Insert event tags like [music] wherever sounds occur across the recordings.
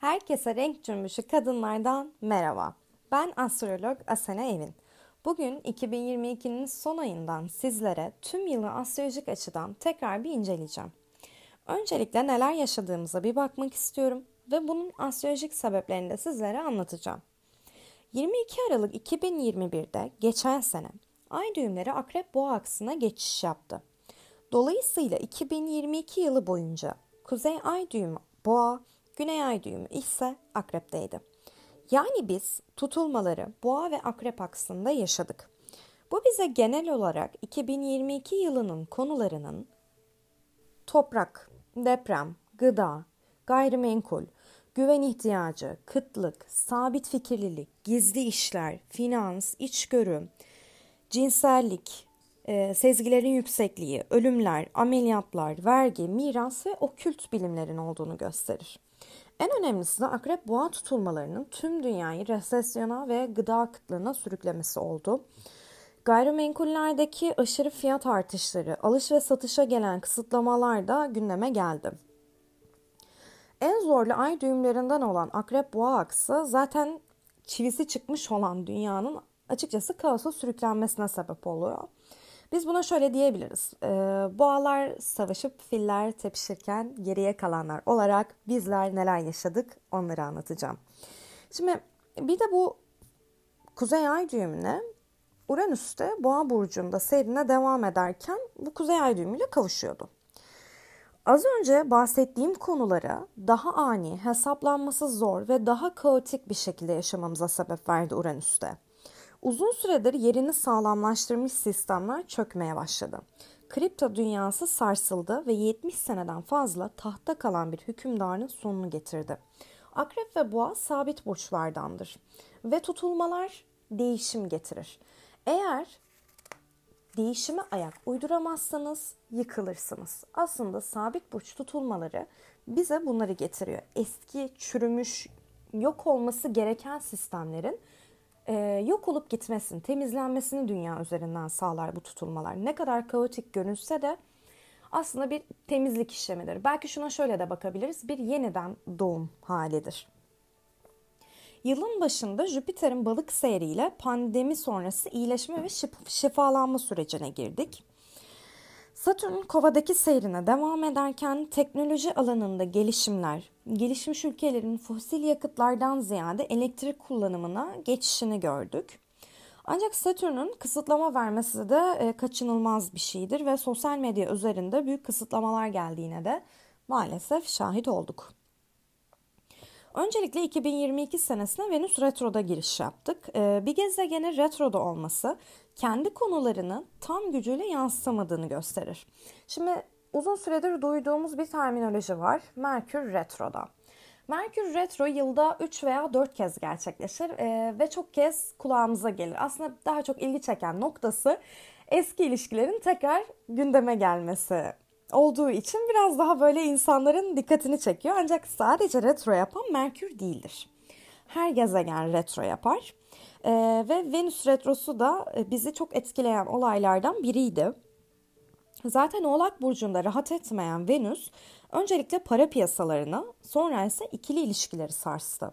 Herkese renk cümbüşü kadınlardan merhaba. Ben astrolog Asena Evin. Bugün 2022'nin son ayından sizlere tüm yılı astrolojik açıdan tekrar bir inceleyeceğim. Öncelikle neler yaşadığımıza bir bakmak istiyorum ve bunun astrolojik sebeplerini de sizlere anlatacağım. 22 Aralık 2021'de geçen sene ay düğümleri Akrep Boğa aksına geçiş yaptı. Dolayısıyla 2022 yılı boyunca Kuzey Ay düğümü Boğa, Güney Ay düğümü ise Akrep'teydi. Yani biz tutulmaları Boğa ve Akrep aksında yaşadık. Bu bize genel olarak 2022 yılının konularının toprak, deprem, gıda, gayrimenkul, güven ihtiyacı, kıtlık, sabit fikirlilik, gizli işler, finans, içgörü, cinsellik, e, sezgilerin yüksekliği, ölümler, ameliyatlar, vergi, miras ve okült bilimlerin olduğunu gösterir. En önemlisi de akrep boğa tutulmalarının tüm dünyayı resesyona ve gıda kıtlığına sürüklemesi oldu. Gayrimenkullerdeki aşırı fiyat artışları, alış ve satışa gelen kısıtlamalar da gündeme geldi. En zorlu ay düğümlerinden olan akrep boğa aksı zaten çivisi çıkmış olan dünyanın açıkçası kaosa sürüklenmesine sebep oluyor. Biz buna şöyle diyebiliriz. Ee, boğalar savaşıp filler tepişirken geriye kalanlar olarak bizler neler yaşadık onları anlatacağım. Şimdi bir de bu Kuzey Ay düğümüne Uranüs'te Boğa burcunda seyrine devam ederken bu Kuzey Ay düğümüyle kavuşuyordu. Az önce bahsettiğim konulara daha ani, hesaplanması zor ve daha kaotik bir şekilde yaşamamıza sebep verdi Uranüs'te. Uzun süredir yerini sağlamlaştırmış sistemler çökmeye başladı. Kripto dünyası sarsıldı ve 70 seneden fazla tahta kalan bir hükümdarın sonunu getirdi. Akrep ve boğa sabit burçlardandır ve tutulmalar değişim getirir. Eğer değişime ayak uyduramazsanız yıkılırsınız. Aslında sabit burç tutulmaları bize bunları getiriyor. Eski, çürümüş, yok olması gereken sistemlerin e, yok olup gitmesini, temizlenmesini dünya üzerinden sağlar bu tutulmalar. Ne kadar kaotik görünse de aslında bir temizlik işlemidir. Belki şuna şöyle de bakabiliriz. Bir yeniden doğum halidir. Yılın başında Jüpiter'in balık seyriyle pandemi sonrası iyileşme ve şifalanma sürecine girdik. Satürn kovadaki seyrine devam ederken teknoloji alanında gelişimler, gelişmiş ülkelerin fosil yakıtlardan ziyade elektrik kullanımına geçişini gördük. Ancak Satürn'ün kısıtlama vermesi de e, kaçınılmaz bir şeydir ve sosyal medya üzerinde büyük kısıtlamalar geldiğine de maalesef şahit olduk. Öncelikle 2022 senesine Venüs Retro'da giriş yaptık. E, bir gezegenin retroda olması kendi konularını tam gücüyle yansıtamadığını gösterir. Şimdi uzun süredir duyduğumuz bir terminoloji var. Merkür Retro'da. Merkür Retro yılda 3 veya 4 kez gerçekleşir e, ve çok kez kulağımıza gelir. Aslında daha çok ilgi çeken noktası eski ilişkilerin tekrar gündeme gelmesi olduğu için biraz daha böyle insanların dikkatini çekiyor. Ancak sadece retro yapan Merkür değildir. Her gezegen retro yapar. E, ve Venüs retrosu da e, bizi çok etkileyen olaylardan biriydi. Zaten Oğlak Burcu'nda rahat etmeyen Venüs öncelikle para piyasalarını sonra ise ikili ilişkileri sarstı.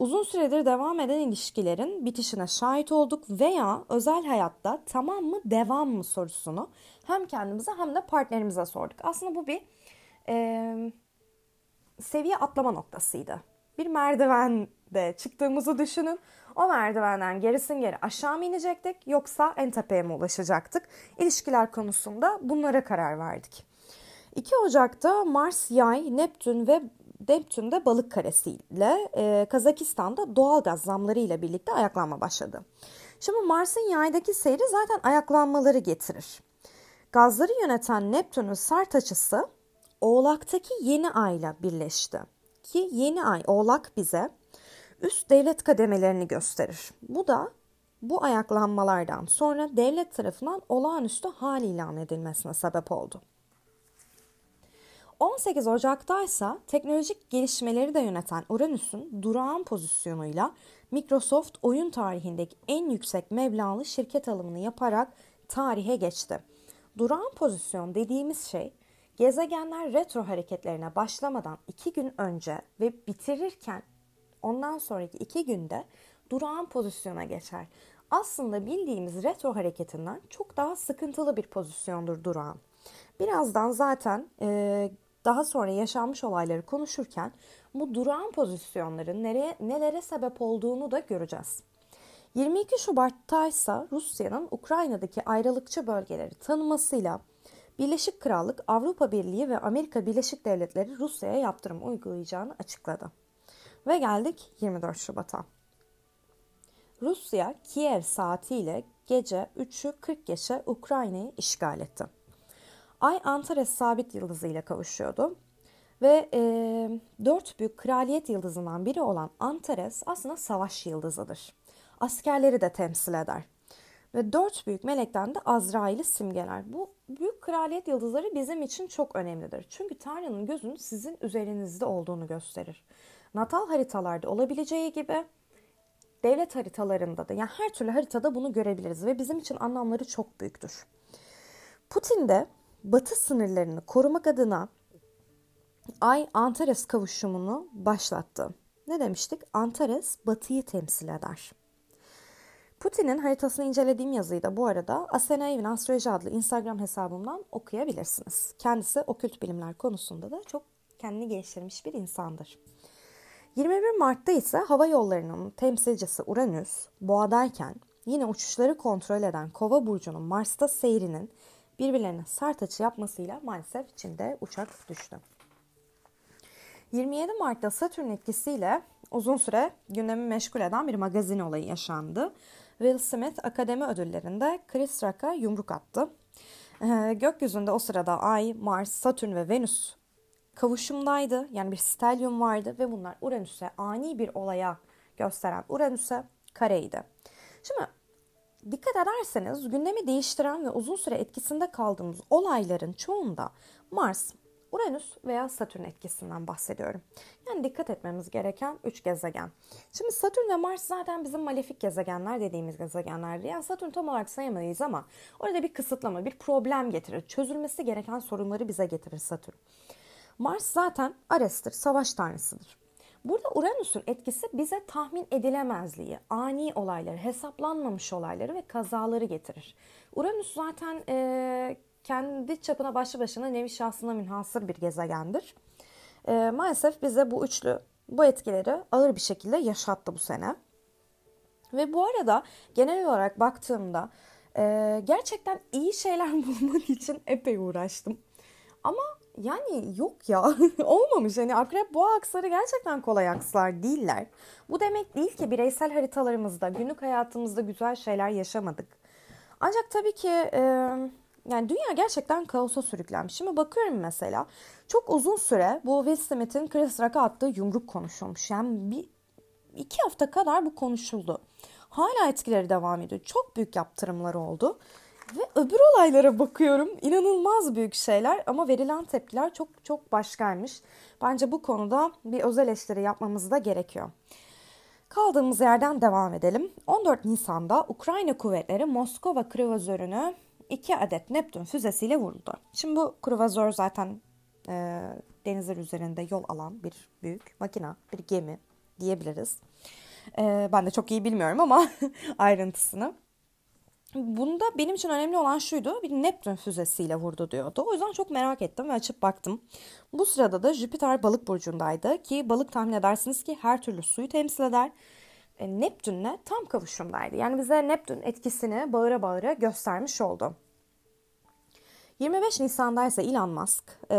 Uzun süredir devam eden ilişkilerin bitişine şahit olduk veya özel hayatta tamam mı devam mı sorusunu hem kendimize hem de partnerimize sorduk. Aslında bu bir e, seviye atlama noktasıydı. Bir merdivende çıktığımızı düşünün. O merdivenden gerisin geri aşağı mı inecektik yoksa en tepeye mi ulaşacaktık? İlişkiler konusunda bunlara karar verdik. 2 Ocak'ta Mars, Yay, Neptün ve Neptün'de balık karesiyle e, Kazakistan'da doğal gaz zamları ile birlikte ayaklanma başladı. Şimdi Mars'ın yaydaki seyri zaten ayaklanmaları getirir. Gazları yöneten Neptün'ün sert açısı Oğlak'taki yeni ayla birleşti. Ki yeni ay Oğlak bize üst devlet kademelerini gösterir. Bu da bu ayaklanmalardan sonra devlet tarafından olağanüstü hal ilan edilmesine sebep oldu. 18 Ocak'ta ise teknolojik gelişmeleri de yöneten Uranüs'ün durağan pozisyonuyla Microsoft oyun tarihindeki en yüksek meblağlı şirket alımını yaparak tarihe geçti. Durağan pozisyon dediğimiz şey Gezegenler retro hareketlerine başlamadan iki gün önce ve bitirirken ondan sonraki iki günde durağan pozisyona geçer. Aslında bildiğimiz retro hareketinden çok daha sıkıntılı bir pozisyondur durağan. Birazdan zaten e, daha sonra yaşanmış olayları konuşurken bu durağan pozisyonların nereye, nelere sebep olduğunu da göreceğiz. 22 Şubat'ta ise Rusya'nın Ukrayna'daki ayrılıkçı bölgeleri tanımasıyla Birleşik Krallık, Avrupa Birliği ve Amerika Birleşik Devletleri Rusya'ya yaptırım uygulayacağını açıkladı. Ve geldik 24 Şubat'a. Rusya Kiev saatiyle gece 3'ü 40 geçe Ukrayna'yı işgal etti. Ay Antares sabit yıldızı ile kavuşuyordu. Ve e, dört büyük kraliyet yıldızından biri olan Antares aslında savaş yıldızıdır. Askerleri de temsil eder. Ve dört büyük melekten de Azrail'i simgeler. Bu büyük kraliyet yıldızları bizim için çok önemlidir. Çünkü Tanrı'nın gözünün sizin üzerinizde olduğunu gösterir. Natal haritalarda olabileceği gibi devlet haritalarında da yani her türlü haritada bunu görebiliriz ve bizim için anlamları çok büyüktür. Putin de batı sınırlarını korumak adına Ay Antares kavuşumunu başlattı. Ne demiştik? Antares batıyı temsil eder. Putin'in haritasını incelediğim yazıyı da bu arada Asena Evin Astroloji adlı Instagram hesabımdan okuyabilirsiniz. Kendisi okült bilimler konusunda da çok kendini geliştirmiş bir insandır. 21 Mart'ta ise hava yollarının temsilcisi Uranüs boğadayken yine uçuşları kontrol eden Kova burcunun Mars'ta seyrinin birbirlerine sert açı yapmasıyla maalesef Çin'de uçak düştü. 27 Mart'ta Satürn etkisiyle uzun süre gündemi meşgul eden bir magazin olayı yaşandı. Will Smith akademi ödüllerinde Chris Rock'a yumruk attı. Ee, gökyüzünde o sırada Ay, Mars, Satürn ve Venüs kavuşumdaydı. Yani bir stelyum vardı ve bunlar Uranüs'e ani bir olaya gösteren Uranüs'e kareydi. Şimdi dikkat ederseniz gündemi değiştiren ve uzun süre etkisinde kaldığımız olayların çoğunda Mars, Uranüs veya Satürn etkisinden bahsediyorum. Yani dikkat etmemiz gereken 3 gezegen. Şimdi Satürn ve Mars zaten bizim malefik gezegenler dediğimiz gezegenlerdi. Yani Satürn tam olarak sayamayız ama orada bir kısıtlama, bir problem getirir. Çözülmesi gereken sorunları bize getirir Satürn. Mars zaten Ares'tir, savaş tanrısıdır. Burada Uranüs'ün etkisi bize tahmin edilemezliği, ani olayları, hesaplanmamış olayları ve kazaları getirir. Uranüs zaten e, kendi çapına başlı başına nevi şahsına münhasır bir gezegendir. E, maalesef bize bu üçlü bu etkileri ağır bir şekilde yaşattı bu sene. Ve bu arada genel olarak baktığımda e, gerçekten iyi şeyler [laughs] bulmak için epey uğraştım. Ama yani yok ya [laughs] olmamış. Hani akrep boğa aksları gerçekten kolay akslar değiller. Bu demek değil ki bireysel haritalarımızda, günlük hayatımızda güzel şeyler yaşamadık. Ancak tabii ki e, yani dünya gerçekten kaosa sürüklenmiş. Şimdi bakıyorum mesela çok uzun süre bu Will Smith'in Chris Rock'a attığı yumruk konuşulmuş. Yani bir iki hafta kadar bu konuşuldu. Hala etkileri devam ediyor. Çok büyük yaptırımlar oldu. Ve öbür olaylara bakıyorum. İnanılmaz büyük şeyler ama verilen tepkiler çok çok başkaymış. Bence bu konuda bir özel eleştiri yapmamız da gerekiyor. Kaldığımız yerden devam edelim. 14 Nisan'da Ukrayna kuvvetleri Moskova kruvazörünü 2 adet Neptün füzesiyle vurdu. Şimdi bu kruvazör zaten e, denizler üzerinde yol alan bir büyük makina, bir gemi diyebiliriz. E, ben de çok iyi bilmiyorum ama [laughs] ayrıntısını. Bunda benim için önemli olan şuydu. Bir Neptün füzesiyle vurdu diyordu. O yüzden çok merak ettim ve açıp baktım. Bu sırada da Jüpiter balık burcundaydı ki balık tahmin edersiniz ki her türlü suyu temsil eder. E, Neptün'le tam kavuşumdaydı. Yani bize Neptün etkisini bağıra bağıra göstermiş oldu. 25 Nisan'da ise Elon Musk e,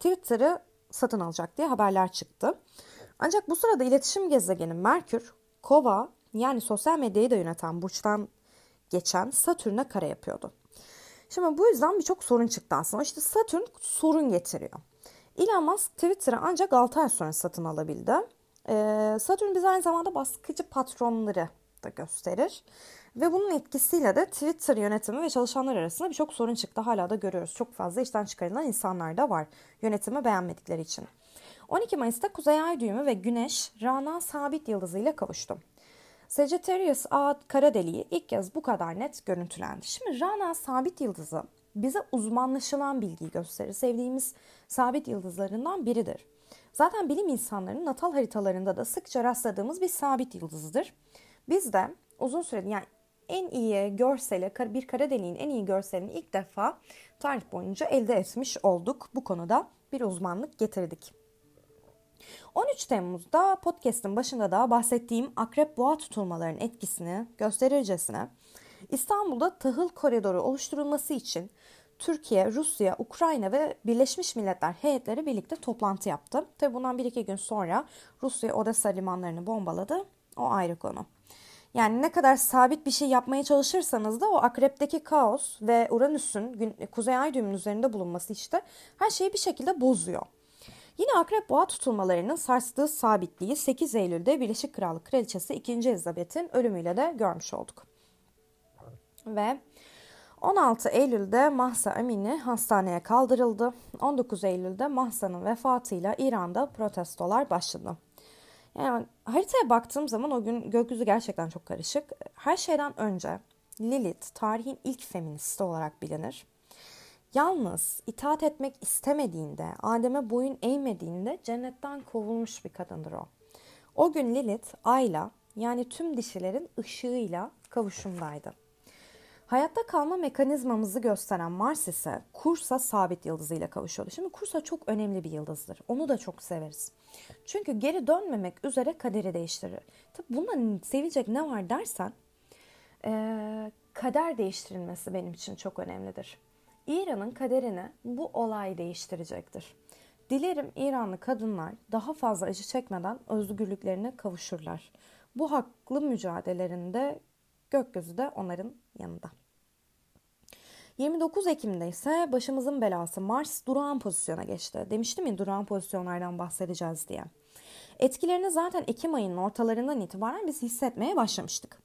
Twitter'ı satın alacak diye haberler çıktı. Ancak bu sırada iletişim gezegeni Merkür, Kova yani sosyal medyayı da yöneten burçtan geçen Satürn'e kare yapıyordu. Şimdi bu yüzden birçok sorun çıktı aslında. İşte Satürn sorun getiriyor. Elon Musk Twitter'ı ancak 6 ay sonra satın alabildi. Ee, Satürn bize aynı zamanda baskıcı patronları da gösterir. Ve bunun etkisiyle de Twitter yönetimi ve çalışanlar arasında birçok sorun çıktı. Hala da görüyoruz. Çok fazla işten çıkarılan insanlar da var yönetimi beğenmedikleri için. 12 Mayıs'ta Kuzey Ay düğümü ve Güneş Rana sabit yıldızıyla kavuştu. Sagittarius A kara deliği ilk kez bu kadar net görüntülendi. Şimdi Rana sabit yıldızı bize uzmanlaşılan bilgiyi gösterir. Sevdiğimiz sabit yıldızlarından biridir. Zaten bilim insanlarının natal haritalarında da sıkça rastladığımız bir sabit yıldızıdır. Biz de uzun süredir yani en iyi görseli, bir kara deliğin en iyi görselini ilk defa tarih boyunca elde etmiş olduk. Bu konuda bir uzmanlık getirdik. 13 Temmuz'da podcast'ın başında da bahsettiğim akrep boğa tutulmalarının etkisini gösterircesine İstanbul'da tahıl koridoru oluşturulması için Türkiye, Rusya, Ukrayna ve Birleşmiş Milletler heyetleri birlikte toplantı yaptı. Tabi bundan bir iki gün sonra Rusya Odessa limanlarını bombaladı. O ayrı konu. Yani ne kadar sabit bir şey yapmaya çalışırsanız da o akrepteki kaos ve Uranüs'ün kuzey ay düğümünün üzerinde bulunması işte her şeyi bir şekilde bozuyor. Yine akrep boğa tutulmalarının sarstığı sabitliği 8 Eylül'de Birleşik Krallık Kraliçesi 2. Elizabeth'in ölümüyle de görmüş olduk. Ve 16 Eylül'de Mahsa Amini hastaneye kaldırıldı. 19 Eylül'de Mahsa'nın vefatıyla İran'da protestolar başladı. Yani haritaya baktığım zaman o gün gökyüzü gerçekten çok karışık. Her şeyden önce Lilith tarihin ilk feministi olarak bilinir. Yalnız itaat etmek istemediğinde, Adem'e boyun eğmediğinde cennetten kovulmuş bir kadındır o. O gün Lilith Ayla yani tüm dişilerin ışığıyla kavuşumdaydı. Hayatta kalma mekanizmamızı gösteren Mars ise Kursa sabit yıldızıyla kavuşuyordu. Şimdi Kursa çok önemli bir yıldızdır. Onu da çok severiz. Çünkü geri dönmemek üzere kaderi değiştirir. Tabi bundan sevecek ne var dersen e, kader değiştirilmesi benim için çok önemlidir. İran'ın kaderini bu olay değiştirecektir. Dilerim İranlı kadınlar daha fazla acı çekmeden özgürlüklerine kavuşurlar. Bu haklı mücadelelerinde gökyüzü de onların yanında. 29 Ekim'de ise başımızın belası Mars durağan pozisyona geçti. Demiştim ya durağan pozisyonlardan bahsedeceğiz diye. Etkilerini zaten Ekim ayının ortalarından itibaren biz hissetmeye başlamıştık.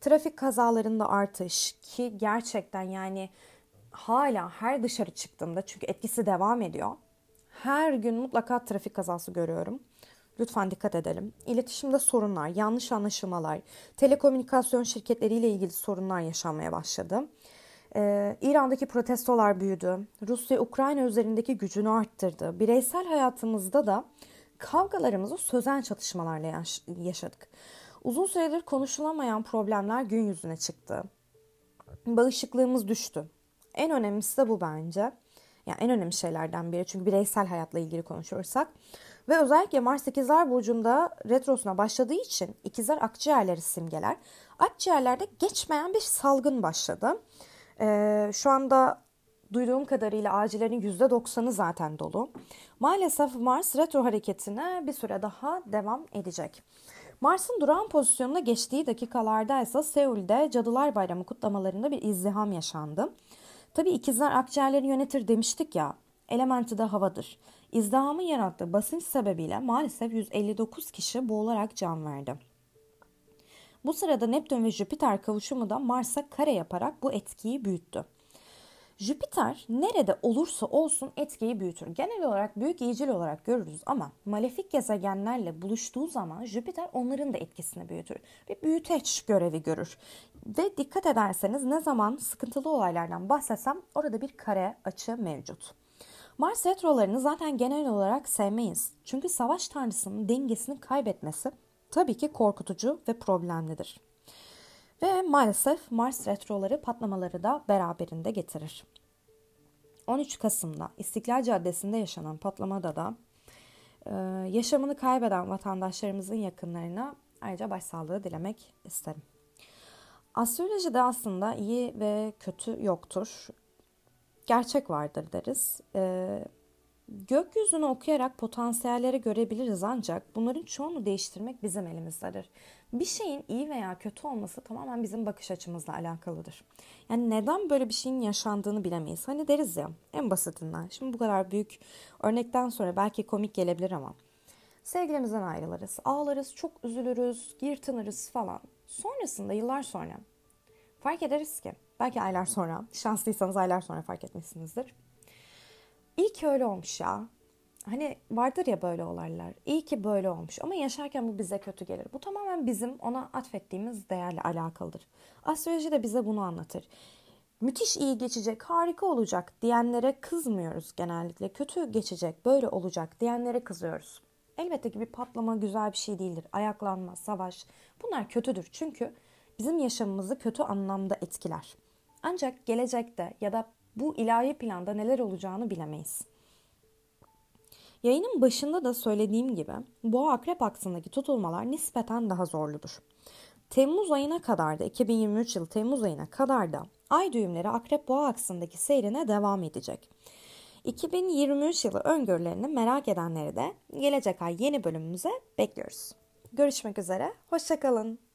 Trafik kazalarında artış ki gerçekten yani hala her dışarı çıktığımda çünkü etkisi devam ediyor. Her gün mutlaka trafik kazası görüyorum. Lütfen dikkat edelim. İletişimde sorunlar, yanlış anlaşılmalar, telekomünikasyon şirketleriyle ilgili sorunlar yaşanmaya başladı. Ee, İran'daki protestolar büyüdü. Rusya Ukrayna üzerindeki gücünü arttırdı. Bireysel hayatımızda da kavgalarımızı sözel çatışmalarla yaş- yaşadık. Uzun süredir konuşulamayan problemler gün yüzüne çıktı. Bağışıklığımız düştü. En önemlisi de bu bence. Yani en önemli şeylerden biri çünkü bireysel hayatla ilgili konuşursak. Ve özellikle Mars ikizler burcunda retrosuna başladığı için ikizler akciğerleri simgeler. Akciğerlerde geçmeyen bir salgın başladı. Ee, şu anda duyduğum kadarıyla acillerin %90'ı zaten dolu. Maalesef Mars retro hareketine bir süre daha devam edecek. Mars'ın durağan pozisyonuna geçtiği dakikalarda ise Seul'de Cadılar Bayramı kutlamalarında bir izdiham yaşandı. Tabii ikizler akciğerleri yönetir demiştik ya, elementi de havadır. İzdihamın yarattığı basınç sebebiyle maalesef 159 kişi boğularak can verdi. Bu sırada Neptün ve Jüpiter kavuşumu da Mars'a kare yaparak bu etkiyi büyüttü. Jüpiter nerede olursa olsun etkiyi büyütür. Genel olarak büyük iyicil olarak görürüz ama malefik gezegenlerle buluştuğu zaman Jüpiter onların da etkisini büyütür. Bir büyüteç görevi görür. Ve dikkat ederseniz ne zaman sıkıntılı olaylardan bahsetsem orada bir kare açı mevcut. Mars retrolarını zaten genel olarak sevmeyiz. Çünkü savaş tanrısının dengesini kaybetmesi tabii ki korkutucu ve problemlidir. Ve maalesef Mars retroları patlamaları da beraberinde getirir. 13 Kasım'da İstiklal Caddesi'nde yaşanan patlamada da e, yaşamını kaybeden vatandaşlarımızın yakınlarına ayrıca başsağlığı dilemek isterim. Astrolojide aslında iyi ve kötü yoktur. Gerçek vardır deriz. Ee, gökyüzünü okuyarak potansiyelleri görebiliriz ancak bunların çoğunu değiştirmek bizim elimizdedir. Bir şeyin iyi veya kötü olması tamamen bizim bakış açımızla alakalıdır. Yani neden böyle bir şeyin yaşandığını bilemeyiz. Hani deriz ya en basitinden. Şimdi bu kadar büyük örnekten sonra belki komik gelebilir ama. Sevgilimizden ayrılırız, ağlarız, çok üzülürüz, yırtınırız falan. Sonrasında yıllar sonra fark ederiz ki belki aylar sonra şanslıysanız aylar sonra fark etmişsinizdir. İyi ki öyle olmuş ya. Hani vardır ya böyle olaylar. İyi ki böyle olmuş ama yaşarken bu bize kötü gelir. Bu tamamen bizim ona atfettiğimiz değerle alakalıdır. Astroloji de bize bunu anlatır. müthiş iyi geçecek, harika olacak diyenlere kızmıyoruz genellikle. Kötü geçecek, böyle olacak diyenlere kızıyoruz. Elbette ki bir patlama güzel bir şey değildir. Ayaklanma, savaş bunlar kötüdür. Çünkü bizim yaşamımızı kötü anlamda etkiler. Ancak gelecekte ya da bu ilahi planda neler olacağını bilemeyiz. Yayının başında da söylediğim gibi boğa akrep aksındaki tutulmalar nispeten daha zorludur. Temmuz ayına kadar da 2023 yılı Temmuz ayına kadar da ay düğümleri akrep boğa aksındaki seyrine devam edecek. 2023 yılı öngörülerini merak edenleri de gelecek ay yeni bölümümüze bekliyoruz. Görüşmek üzere, hoşçakalın.